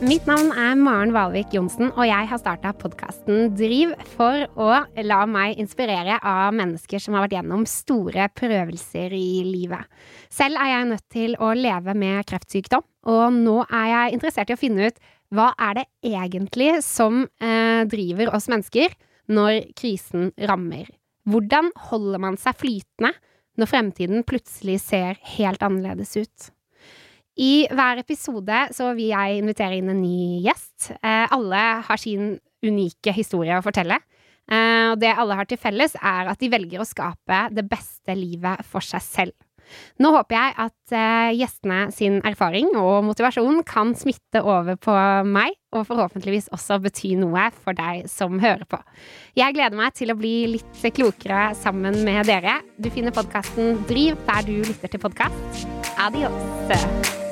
Mitt navn er Maren Valvik Johnsen, og jeg har starta podkasten Driv for å la meg inspirere av mennesker som har vært gjennom store prøvelser i livet. Selv er jeg nødt til å leve med kreftsykdom, og nå er jeg interessert i å finne ut hva er det egentlig som eh, driver oss mennesker når krisen rammer. Hvordan holder man seg flytende når fremtiden plutselig ser helt annerledes ut? I hver episode så vil jeg invitere inn en ny gjest. Eh, alle har sin unike historie å fortelle. Eh, og det alle har til felles, er at de velger å skape det beste livet for seg selv. Nå håper jeg at eh, gjestene sin erfaring og motivasjon kan smitte over på meg, og forhåpentligvis også bety noe for deg som hører på. Jeg gleder meg til å bli litt klokere sammen med dere. Du finner podkasten Driv der du lytter til podkast. Adios!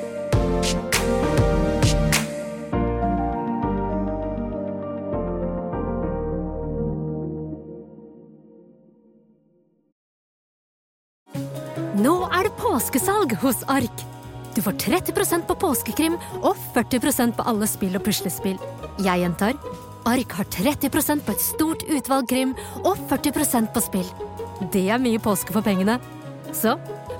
Nå er det påskesalg hos Ark! Du får 30% på påskekrim og 40% på alle spill og puslespill. Jeg gjentar Ark har 30% på et stort utvalg krim og 40% på spill. Det er mye påske for pengene. Så